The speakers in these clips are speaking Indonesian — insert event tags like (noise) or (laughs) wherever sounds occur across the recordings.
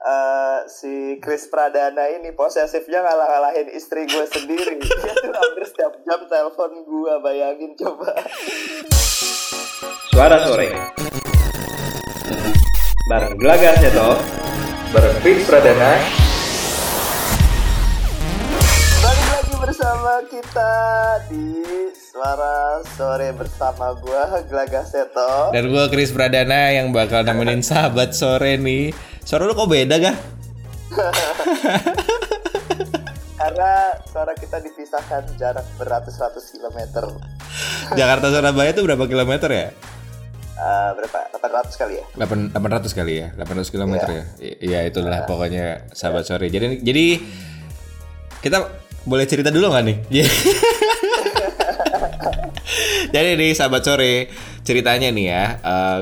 eh, si Chris Pradana ini posesifnya ngalah-ngalahin istri gue sendiri. (laughs) Dia tuh hampir setiap jam telepon gue, bayangin coba. Suara sore Bareng Gelagar Seto Bareng Chris Pradana Balik lagi bersama kita di Suara Sore bersama gue, Gelaga Seto. Dan gue Chris Pradana yang bakal nemenin sahabat sore nih. Suara lu kok beda gak? Karena suara kita dipisahkan jarak beratus-ratus kilometer. Jakarta Surabaya tuh berapa kilometer ya? Eh, berapa? 800 kali ya? 8, 800 kali ya, 800 kilometer ya. I- Iya itulah pokoknya sahabat sore. Jadi jadi kita boleh cerita dulu nggak nih? (laughs) Jadi nih sahabat sore ceritanya nih ya,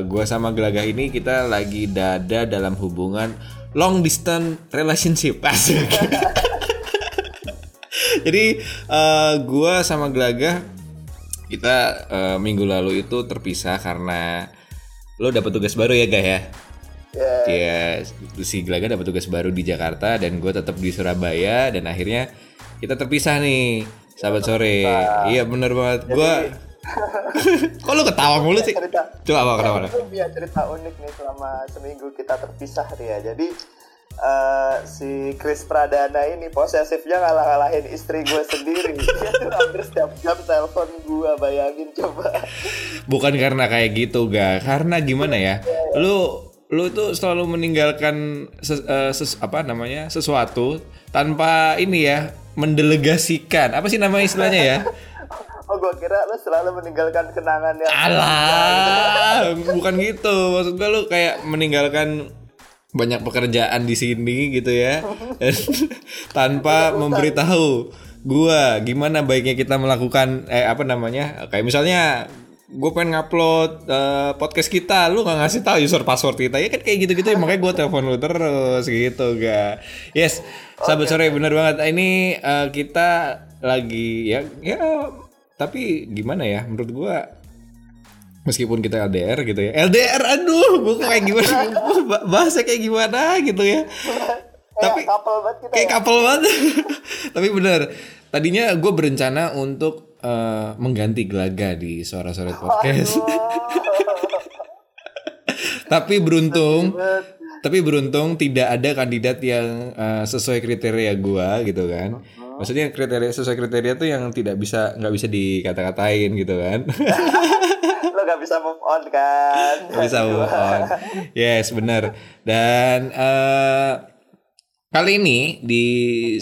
gue sama Gelagah ini kita lagi dada dalam hubungan long distance relationship (laughs) asik. Jadi gue sama Gelagah kita eh, minggu lalu itu terpisah karena lo dapet tugas baru ya Gah ya? Ya, Ya, si Glaga dapat tugas baru di Jakarta dan gue tetap di Surabaya dan akhirnya kita terpisah nih, sahabat sore. Iya bener banget. Gue, kok lu ketawa mulu sih? cerita. Coba apa kenapa? Gue punya cerita unik nih selama seminggu kita terpisah ya. Jadi eh, si Chris Pradana ini posesifnya ngalah-ngalahin istri gue sendiri. (laughs) Dia tuh hampir setiap jam telepon gue, bayangin coba. Bukan karena kayak gitu, ga. Karena gimana ya? Lu lu tuh selalu meninggalkan ses- eh, ses- apa namanya sesuatu tanpa ini ya mendelegasikan apa sih nama istilahnya ya (laughs) gue kira lo selalu meninggalkan kenangan yang Alah, bukan gitu. Maksud gue lu kayak meninggalkan banyak pekerjaan di sini gitu ya. (laughs) Tanpa memberitahu gua gimana baiknya kita melakukan eh apa namanya? Kayak misalnya gue pengen ngupload eh, podcast kita, lu nggak ngasih tahu user password kita ya kan kayak gitu-gitu ya (laughs) makanya gue telepon lu terus gitu ga. Yes, sahabat sore bener banget. Ini eh, kita lagi ya ya tapi gimana ya menurut gua meskipun kita LDR gitu ya. LDR aduh gue kayak (laughs) gimana? Bah- bahasa kayak gimana gitu ya. Tapi kayak couple banget kita kayak ya. banget. (laughs) Tapi bener tadinya gue berencana untuk eh, mengganti gelaga di suara sore podcast (laughs) tapi beruntung tapi beruntung tidak ada kandidat yang eh, sesuai kriteria gua gitu kan maksudnya kriteria sesuai kriteria tuh yang tidak bisa nggak bisa dikata-katain gitu kan? (laughs) Lo gak bisa move on kan? Nggak bisa move on. Yes benar dan eh, kali ini di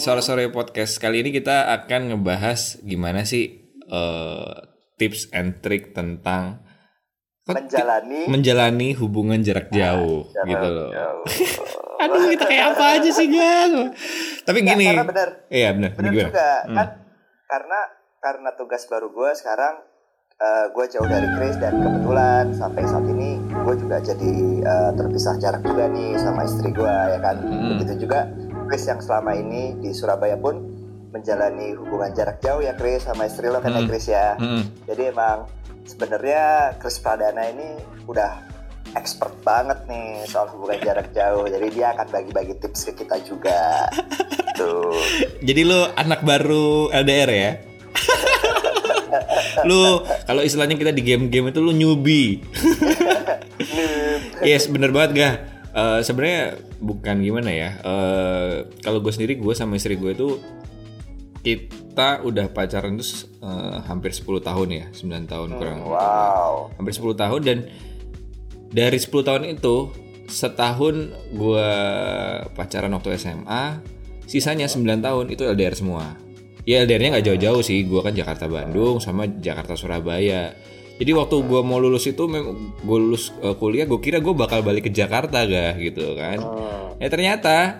sore sore podcast kali ini kita akan ngebahas gimana sih eh, tips and trick tentang Menjalani menjalani hubungan jarak jauh gitu loh. jauh. (laughs) Aduh kita kayak apa aja sih guys. Tapi gini. karena benar. Iya benar. Bener Gimana? juga kan karena karena tugas baru gue sekarang gue jauh dari Chris dan kebetulan sampai saat ini gue juga jadi eh, terpisah jarak juga nih sama istri gue ya kan Hmm. begitu juga Chris yang selama ini di Surabaya pun menjalani hubungan jarak jauh ya Chris sama istri lo kan ya Hmm. Chris ya Mm-mm. jadi emang sebenarnya Chris Pradana ini udah expert banget nih soal hubungan jarak jauh jadi dia akan bagi-bagi tips ke kita juga tuh Jadi lu anak baru LDR ya? (laughs) lu kalau istilahnya kita di game-game itu lu newbie. yes, bener banget gak? Eh, Sebenarnya bukan gimana ya. eh, kalau gue sendiri gue sama istri gue itu kita udah pacaran tuh eh, hampir 10 tahun ya, 9 tahun kurang. wow. Hampir 10 tahun dan dari 10 tahun itu setahun gua pacaran waktu SMA sisanya 9 tahun itu LDR semua. Ya LDR-nya nggak jauh-jauh sih gua kan Jakarta Bandung sama Jakarta Surabaya. Jadi waktu gua mau lulus itu gue lulus eh, kuliah gue kira gue bakal balik ke Jakarta gak? Gitu kan. Ya ternyata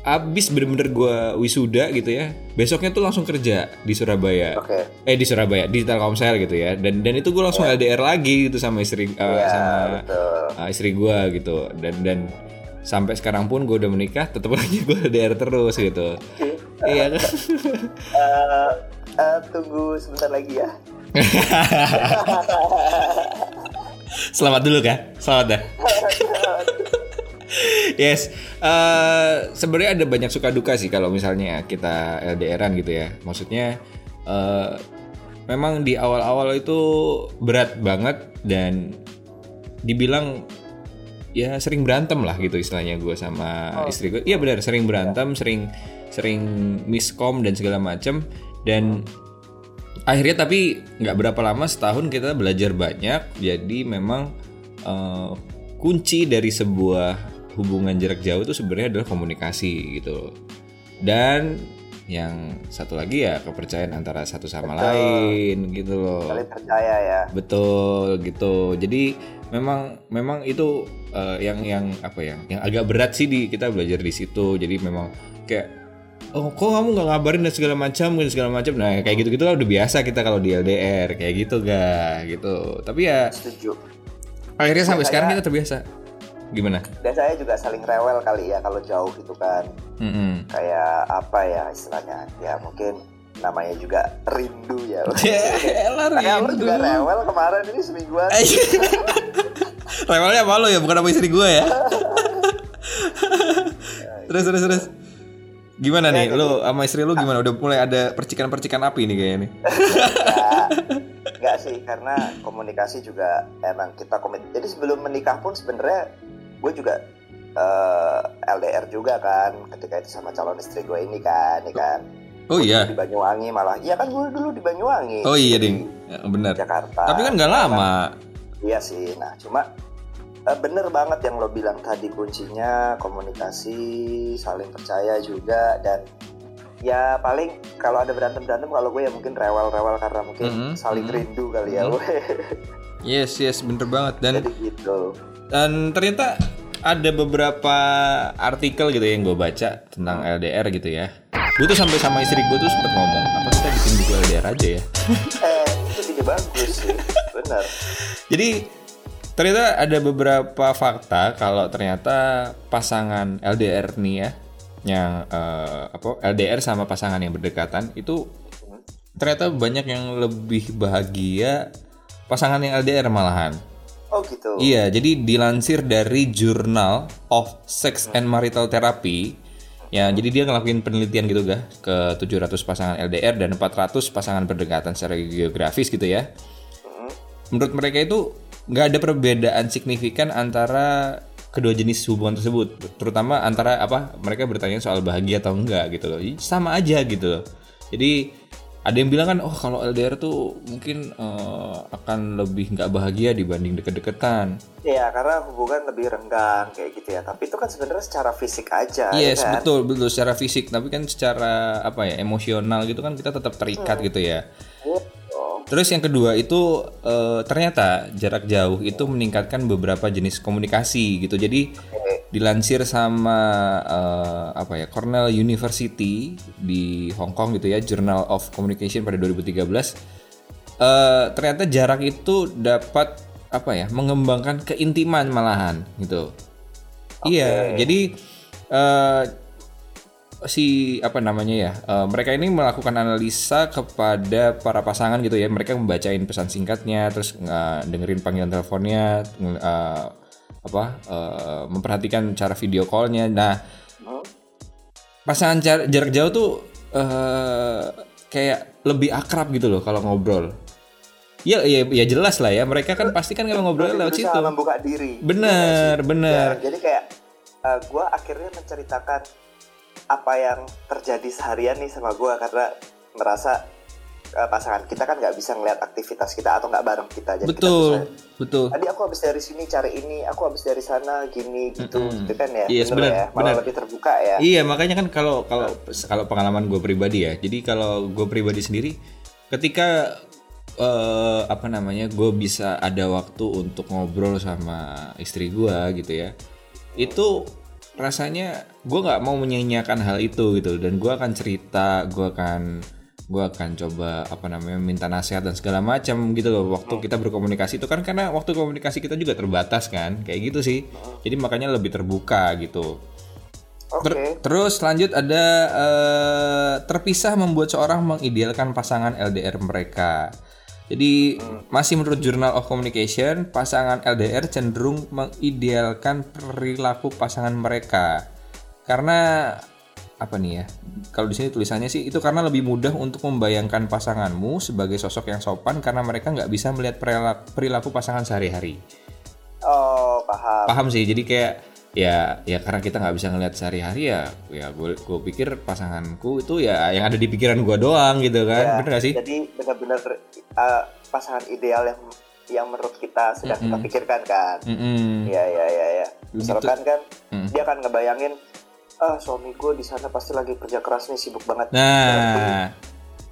abis bener-bener gue wisuda gitu ya besoknya tuh langsung kerja di Surabaya. Oke. Eh di Surabaya di Telkomsel gitu ya. Dan dan itu gue langsung LDR lagi gitu sama istri Iya, sama betul. uh, istri gue gitu. Dan dan sampai sekarang pun gue udah menikah tetap aja gue LDR terus gitu. Iya. Kan Eh, eh, tunggu sebentar lagi ya. (laughs) Selamat dulu kan selamat dah (laughs) (laughs) yes, eh, sebenarnya ada banyak suka duka sih kalau misalnya kita LDRan gitu ya. Maksudnya eh, memang di awal-awal itu berat banget dan dibilang ya sering berantem lah gitu istilahnya gue sama istri gue. Iya benar, sering berantem, sering sering miskom dan segala macem. Dan akhirnya tapi nggak berapa lama setahun kita belajar banyak. Jadi memang eh, kunci dari sebuah hubungan jarak jauh itu sebenarnya adalah komunikasi gitu dan yang satu lagi ya kepercayaan antara satu sama lain gitu loh. Saling percaya ya. betul gitu. Jadi memang memang itu eh, yang yang apa ya yang agak berat sih di kita belajar di situ. Jadi memang kayak oh kok kamu nggak ngabarin dan segala macam dan segala macam? Nah kayak gitu gitu lah udah biasa kita kalau di LDR kayak gitu ga gitu. Tapi ya Setuju. akhirnya sampai sekarang kita terbiasa gimana Dan saya juga saling rewel kali ya kalau jauh gitu kan. Mm-mm. Kayak apa ya istilahnya? Ya mungkin namanya juga rindu ya. (laughs) Kayak lu rindu. juga rewel kemarin ini semingguan. (laughs) Rewelnya apa lo ya bukan sama istri gue ya (laughs) terus terus terus gimana nih lu sama istri lu gimana udah mulai ada percikan-percikan api nih kayaknya nih enggak sih karena komunikasi juga emang kita komit. Jadi sebelum menikah pun sebenarnya gue juga eh, LDR juga kan ketika itu sama calon istri gue ini kan, ini kan. oh iya Di Banyuwangi malah. Iya kan gue dulu di Banyuwangi. oh iya di ding Ya, benar Jakarta. tapi kan nggak lama Iya sih. Nah, cuma eh, bener banget yang lo bilang tadi kuncinya komunikasi, saling percaya juga dan ya paling kalau ada berantem berantem kalau gue ya mungkin rewel-rewel karena mungkin Mhm, saling mhm. rindu kali ya. Mhm. gue. yes yes bener banget dan Jadi gitu. Dan ternyata ada beberapa artikel gitu ya yang gue baca tentang LDR gitu ya gue tuh sampai sama istri gue tuh sempet ngomong apa kita bikin buku LDR aja ya Eh, itu ide bagus sih. Bener. Jadi ternyata ada beberapa fakta kalau ternyata pasangan LDR nih ya, yang eh, apa LDR sama pasangan yang berdekatan itu ternyata banyak yang lebih bahagia pasangan yang LDR malahan. Oh gitu. Iya, jadi dilansir dari Journal of Sex and Marital Therapy. Ya, jadi dia ngelakuin penelitian gitu ga ke 700 pasangan LDR dan 400 pasangan berdekatan secara geografis gitu ya. Menurut mereka itu nggak ada perbedaan signifikan antara kedua jenis hubungan tersebut, terutama antara apa mereka bertanya soal bahagia atau enggak gitu loh. Sama aja gitu loh. Jadi ada yang bilang kan, oh kalau LDR tuh mungkin eh, akan lebih nggak bahagia dibanding deket-deketan. Iya, karena hubungan lebih renggang kayak gitu ya. Tapi itu kan sebenarnya secara fisik aja. ya Yes, kan? betul, betul secara fisik, tapi kan secara apa ya, emosional gitu kan kita tetap terikat gitu ya. Gitu. Terus yang kedua itu eh, ternyata jarak jauh itu meningkatkan beberapa jenis komunikasi gitu. Jadi dilansir sama eh, apa ya Cornell University di Hong Kong gitu ya, Journal of Communication pada 2013. eh, ternyata jarak itu dapat apa ya mengembangkan keintiman malahan gitu. Iya, jadi eh, si apa namanya ya eh, mereka ini melakukan analisa kepada para pasangan gitu ya mereka membacain pesan singkatnya terus eh, dengerin panggilan teleponnya eh, apa eh, memperhatikan cara video callnya. Nah pasangan jar- jarak jauh tuh eh, kayak lebih akrab gitu loh kalau ngobrol. Ya ya ya jelas lah ya. Mereka kan pasti kan kalau ngobrol lewat situ. membuka diri. bener bener. Ya, jadi kayak gue akhirnya menceritakan apa yang terjadi seharian nih sama gue karena merasa eh, pasangan kita kan nggak bisa ngeliat aktivitas kita atau nggak bareng kita. Jadi kita betul bisa, betul Tadi aku habis dari sini cari ini, aku habis dari sana gini gitu, Mm-mm. gitu kan ya. Yes, benar, ya, benar. lebih terbuka ya. Iya makanya kan kalau kalau kalau pengalaman gue pribadi ya. Jadi kalau gue pribadi sendiri, ketika eh, apa namanya gue bisa ada waktu untuk ngobrol sama istri gue gitu ya, itu rasanya gue nggak mau menyanyiakan hal itu gitu dan gue akan cerita, gue akan gue akan coba apa namanya minta nasihat dan segala macam gitu loh waktu kita berkomunikasi itu kan karena waktu komunikasi kita juga terbatas kan kayak gitu sih jadi makanya lebih terbuka gitu. Ter- terus lanjut ada eh, terpisah membuat seorang mengidealkan pasangan LDR mereka. Jadi masih menurut Journal of Communication, pasangan LDR cenderung mengidealkan perilaku pasangan mereka. Karena apa nih ya? Kalau di sini tulisannya sih itu karena lebih mudah untuk membayangkan pasanganmu sebagai sosok yang sopan karena mereka nggak bisa melihat perilaku, pasangan sehari-hari. Oh, paham. Paham sih. Jadi kayak ya ya karena kita nggak bisa ngelihat sehari-hari ya ya gue gue pikir pasanganku itu ya yang ada di pikiran gue doang gitu kan Ya, bener gak sih Jadi benar-benar uh, pasangan ideal yang yang menurut kita sedang kita pikirkan kan. Mm-mm. Iya iya iya ya. Begitu. Misalkan kan Mm. dia akan ngebayangin ah suami gue di sana pasti lagi kerja keras nih sibuk banget. nah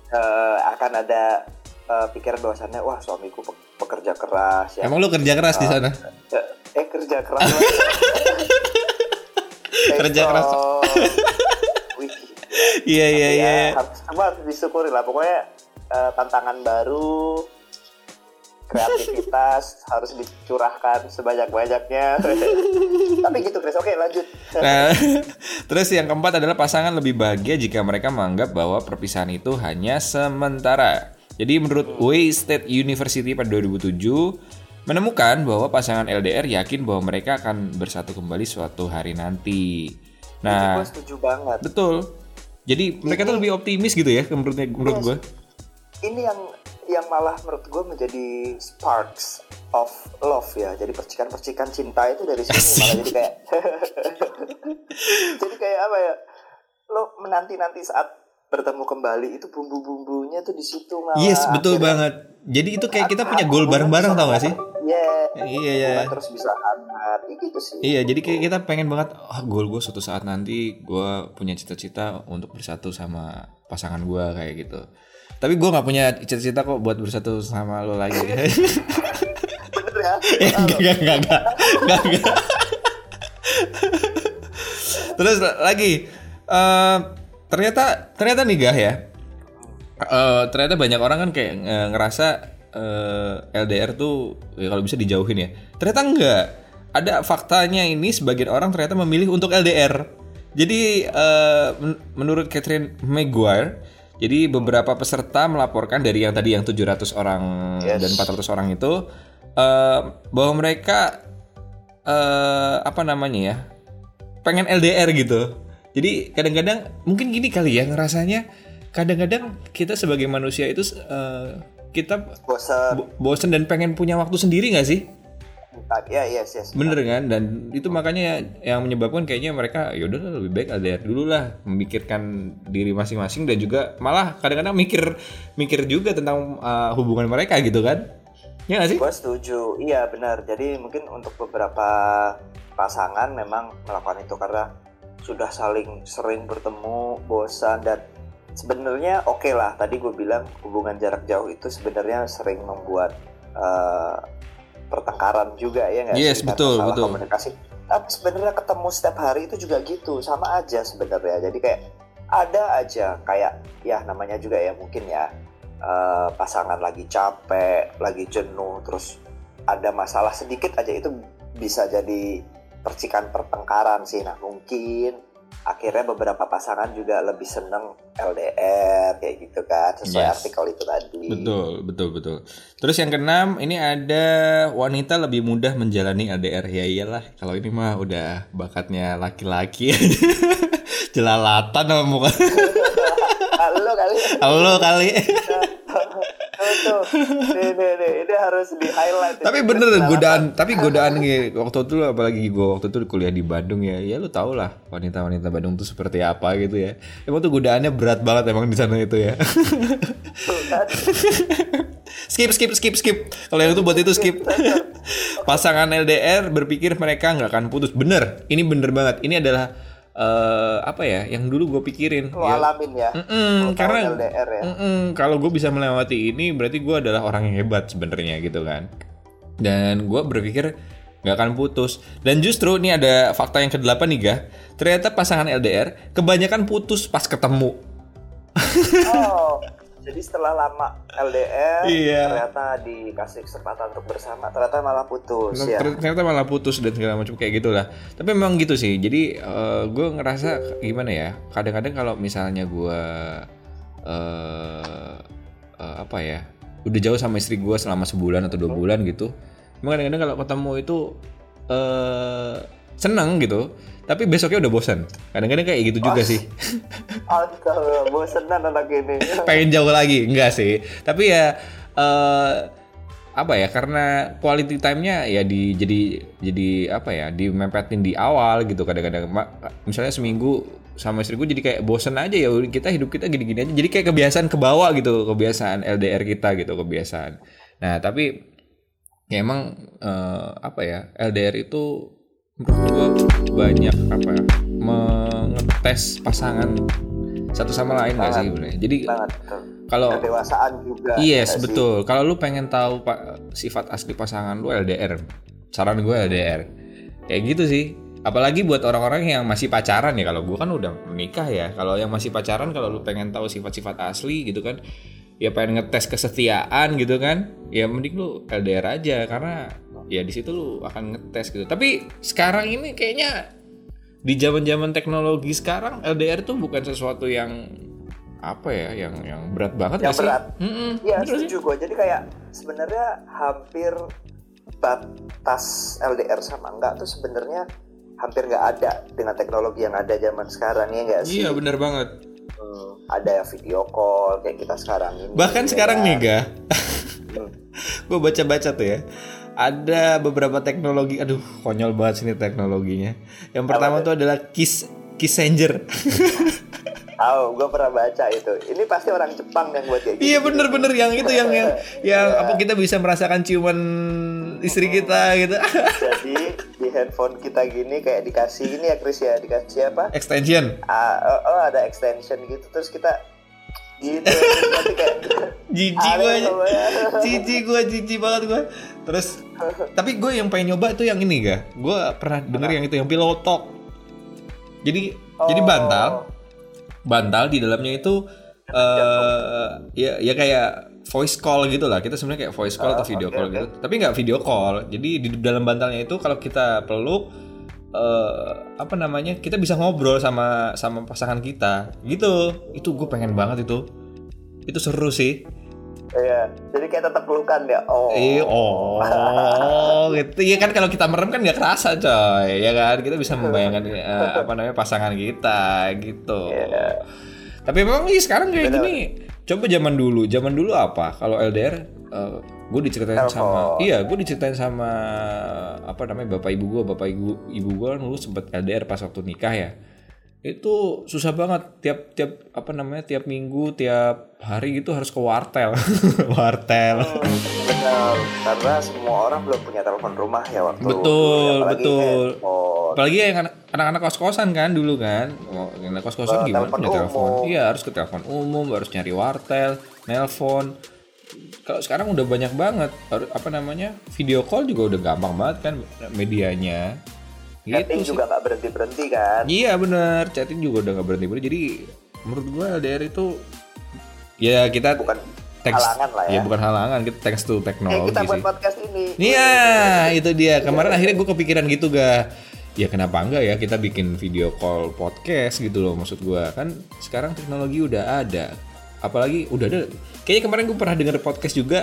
Eh, akan ada eh, pikiran bahwasannya wah suamiku pe- pekerja keras ya. emang lu kerja keras di sana Eh, eh kerja keras. (laughs) Kerja keras. (laughs) Iya iya ya, iya harus harus disyukuri lah pokoknya eh, tantangan baru kreativitas harus dicurahkan sebanyak-banyaknya (laughs) tapi gitu Chris oke lanjut Nah, (laughs) terus yang keempat adalah pasangan lebih bahagia jika mereka menganggap bahwa perpisahan itu hanya sementara. Jadi menurut Wayne State University pada 2007 menemukan bahwa pasangan LDR yakin bahwa mereka akan bersatu kembali suatu hari nanti. Nah, gue setuju banget betul. Jadi mereka tuh lebih optimis gitu ya menurut menurut gue. ini yang yang malah menurut gue menjadi sparks of love ya jadi percikan-percikan cinta itu dari sini malah jadi kayak (laughs) jadi kayak apa ya lo menanti nanti saat bertemu kembali itu bumbu-bumbunya tuh di situ malah Yes, betul akhirnya banget. Jadi itu kayak kita punya goal bareng-bareng tau gak sih? Yeah. Iya, iya. Hubungan terus bisa hangat gitu sih Iya, jadi kayak kita pengen banget, oh goal gue suatu saat nanti gue punya cita-cita untuk bersatu sama pasangan gue kayak gitu. Tapi gue nggak punya cita-cita kok buat bersatu sama lo lagi. (laughs) bener ya Eh, enggak, enggak, enggak, enggak, enggak. Terus lagi, eh, ternyata ternyata nih gah ya, Eh, ternyata banyak orang kan kayak eh, ngerasa eh, LDR tuh ya kalau bisa dijauhin ya. Ternyata enggak. Ada faktanya ini sebagian orang ternyata memilih untuk LDR. Jadi men- menurut Catherine Maguire, jadi beberapa peserta melaporkan dari yang tadi yang 700 orang Yes. dan 400 orang itu eh, bahwa mereka eh, apa namanya ya pengen LDR gitu. Jadi kadang-kadang mungkin gini kali ya ngerasanya kadang-kadang kita sebagai manusia itu eh, kita bosan bo- bosen dan pengen punya waktu sendiri nggak sih? Ya yes yes Bener kan? Dan itu makanya yang menyebabkan kayaknya mereka yaudah lebih baik LDR dulu lah memikirkan diri masing-masing dan juga malah kadang-kadang mikir mikir juga tentang eh, hubungan mereka gitu kan? Ya nggak sih? Gue setuju, iya benar. Jadi mungkin untuk beberapa pasangan memang melakukan itu karena sudah saling sering bertemu, bosan dan sebenarnya oke lah. Tadi gue bilang hubungan jarak jauh itu sebenarnya sering membuat eh, pertengkaran juga ya nggak Yes, sih? Betul, salah betul. Komunikasi. Tapi sebenarnya ketemu setiap hari itu juga gitu, sama aja sebenarnya. Jadi kayak ada aja kayak ya namanya juga ya mungkin ya eh, pasangan lagi capek, lagi jenuh, terus ada masalah sedikit aja itu bisa jadi percikan pertengkaran sih. Nah mungkin akhirnya beberapa pasangan juga lebih seneng LDR kayak gitu kan sesuai Yes. artikel itu tadi. Betul, betul, betul. Terus yang keenam, ini ada wanita lebih mudah menjalani LDR. Ya iyalah, kalau ini mah udah bakatnya laki-laki. (laughs) Jelalatan sama muka. (laughs) Halo kali. Halo kali. Nih, nih, nih. Ini harus di highlight. tapi bener godaan, tapi godaan nih waktu itu apalagi gue waktu itu kuliah di Bandung ya. Ya lu tau lah wanita-wanita Bandung tuh seperti apa gitu ya. Emang tuh godaannya berat banget emang di sana itu ya. skip skip skip skip kalau yang itu buat itu skip pasangan LDR berpikir mereka nggak akan putus bener ini bener banget ini adalah eh, apa ya yang dulu gue pikirin. Lo Ya, alamin ya. Lo tahu karena LDR ya. mm-mm, kalau gue bisa melewati ini berarti gue adalah orang yang hebat sebenarnya gitu kan. Dan gue berpikir nggak akan putus. Dan justru ini ada fakta yang kedelapan nih ga ternyata pasangan LDR kebanyakan putus pas ketemu. Oh, (laughs) jadi setelah lama LDR, Iya. ternyata dikasih kesempatan untuk bersama, ternyata malah putus Nah, ya. ter- ternyata malah putus dan segala macam kayak gitulah tapi memang gitu sih jadi gue ngerasa gimana ya kadang-kadang kalau misalnya gue eh eh, apa ya udah jauh sama istri gue selama sebulan atau dua bulan gitu emang kadang-kadang kalau ketemu itu eh seneng gitu. Tapi besoknya udah bosan kadang-kadang kayak gitu juga sih. Astaga, bosenan anak ini. (laughs) pengen jauh lagi. Enggak sih. Tapi ya eh apa ya karena quality time-nya ya di jadi jadi apa ya dimempetin di awal gitu kadang-kadang. Misalnya seminggu sama istri gue jadi kayak bosen aja ya. Kita hidup kita gini-gini aja. Jadi kayak kebiasaan ke bawah gitu. Kebiasaan LDR kita gitu kebiasaan. Nah tapi ya emang eh, apa ya LDR itu menurut gue banyak apa ya mengetes pasangan satu sama lain nggak sih sebenarnya jadi Banget. kalau Kedewasaan juga. Yes, betul. Kalau lu pengen tahu pak sifat asli pasangan lu LDR, saran gue LDR. Kayak gitu sih. Apalagi buat orang-orang yang masih pacaran ya. Kalau gue kan udah menikah ya. Kalau yang masih pacaran, kalau lu pengen tahu sifat-sifat asli gitu kan, ya pengen ngetes kesetiaan gitu kan, ya mending lu LDR aja karena ya di situ lu akan ngetes gitu. Tapi sekarang ini kayaknya di zaman-zaman teknologi sekarang LDR tuh bukan sesuatu yang apa ya, yang yang berat banget Yang nggak sih? berat. Iya bener sih. setuju gue. Jadi kayak sebenarnya hampir batas LDR sama enggak tuh sebenarnya hampir nggak ada dengan teknologi yang ada zaman sekarang ya enggak sih? Iya bener banget. Hmm, ada video call kayak kita sekarang ini. Bahkan ya sekarang nih ga, gue baca-baca tuh ya. Ada beberapa teknologi, aduh konyol banget sini teknologinya. Yang pertama tuh adalah Kiss Kissenger. Tahu, gue pernah baca itu. Ini pasti orang Jepang yang buat kayak gitu. Iya bener-bener yang itu yang yang yang apa kita bisa merasakan ciuman istri kita gitu. Jadi di handphone kita gini kayak dikasih ini ya Chris ya dikasih apa? Extension. Ah, oh, oh, ada extension gitu terus kita gitu (laughs) Jijik Ada gue aja. Jijik gue, jijik banget gue. Terus tapi gue yang pengen nyoba tuh yang ini ga. Gue pernah denger yang itu yang pillow talk. Jadi jadi Oh. bantal bantal di dalamnya itu eh ya ya kayak voice call gitu lah kita sebenarnya kayak voice call atau video Ah, oke, call gitu tapi nggak video call jadi di dalam bantalnya itu kalau kita peluk eh apa namanya kita bisa ngobrol sama sama pasangan kita gitu itu gue pengen banget itu itu seru sih Iya, jadi kayak tetap pelukan ya. Oh. Eh, oh, (laughs) gitu. Iya kan kalau kita merem kan nggak kerasa, coy. Ya kan, kita bisa membayangkan eh, apa namanya pasangan kita gitu. Iya. Tapi memang nih sekarang kayak gini. Coba zaman dulu, zaman dulu apa? Kalau LDR, gue diceritain sama, iya, gue diceritain sama apa namanya bapak ibu gue, bapak ibu ibu gue kan dulu sempet LDR pas waktu nikah ya. Itu susah banget tiap tiap apa namanya tiap minggu, tiap hari gitu harus ke wartel, (laughs) wartel. Benar, karena semua orang belum punya telepon rumah ya waktu Betul, dulu, apalagi betul. handphone. Apalagi yang anak- anak-anak kos-kosan kan dulu kan. Anak kos-kosan Oh, gimana telepon punya telepon? Iya, harus ke telepon umum, harus nyari wartel, nelpon. Kalau sekarang udah banyak banget apa namanya? Video call juga udah gampang banget kan medianya. Chatting Gitu sih. juga nggak berhenti berhenti kan. Iya bener, chatting juga udah nggak berhenti berhenti. Jadi menurut gua LDR itu ya kita Bukan thanks- halangan lah ya. bukan halangan, kita thanks to teknologi kita buat sih. podcast ini. Iya, itu dia. Kemarin akhirnya gue kepikiran gitu ga. Ya kenapa enggak ya kita bikin video call podcast gitu loh maksud gue kan sekarang teknologi udah ada apalagi udah ada. Kayaknya kemarin gue pernah denger podcast juga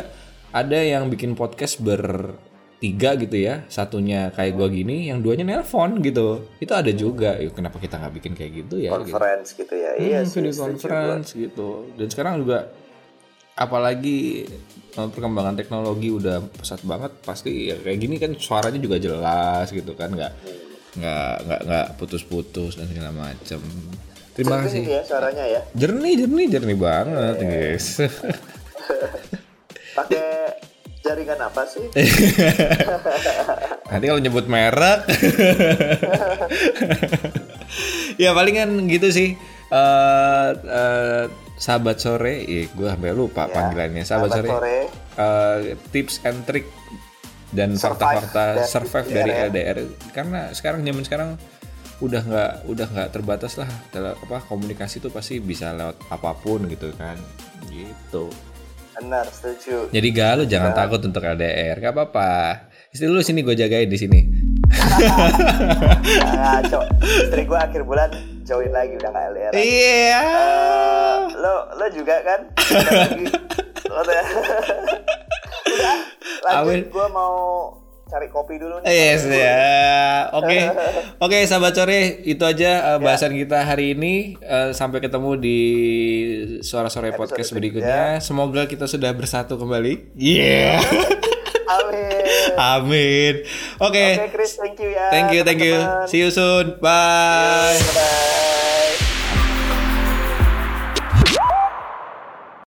ada yang bikin podcast bertiga gitu ya. Satunya kayak gue gini yang duanya nelpon gitu. Itu ada juga. Yuk, kenapa kita nggak bikin kayak gitu ya gitu. Conference gitu ya. iya Hmm, video conference gitu. Dan sekarang juga apalagi eh, perkembangan teknologi udah pesat banget. Pasti ya kayak gini kan suaranya juga jelas gitu kan. Nggak nggak nggak nggak putus-putus dan segala macam terima Jernih kasih ya suaranya ya. jernih jernih jernih banget guys (laughs) Pakai jaringan apa sih? (laughs) nanti kalau nyebut merek (laughs) ya palingan gitu sih eh eh, sahabat sore ih gue sampai lupa panggilannya sahabat, Sahabat sore, sore. eh, tips and trick dan Survive fakta-fakta dari survive dari LDR. LDR karena sekarang zaman sekarang udah nggak udah nggak terbatas lah Tele- apa komunikasi tuh pasti bisa lewat apa pun gitu kan gitu Benar, setuju. jadi galau jangan takut untuk LDR gak apa-apa istri lu sini gue jagain di sini (laughs) Ngaco. Istri gue akhir bulan join lagi udah nggak LDR. iya Eh, lo lo juga kan? Lagi (laughs) (laughs) Udah. Lanjut gue mau cari kopi dulu nih. Yes (laughs) ya. Oke. (laughs) Oke, sahabat sore, itu aja uh, bahasan kita hari ini. Uh, sampai ketemu di suara sore podcast berikutnya. Semoga kita sudah bersatu kembali. Iya. (laughs) Amin. Amin. Oke. Oke Chris, thank you ya. Thank you, thank you. See you soon. Bye. Bye.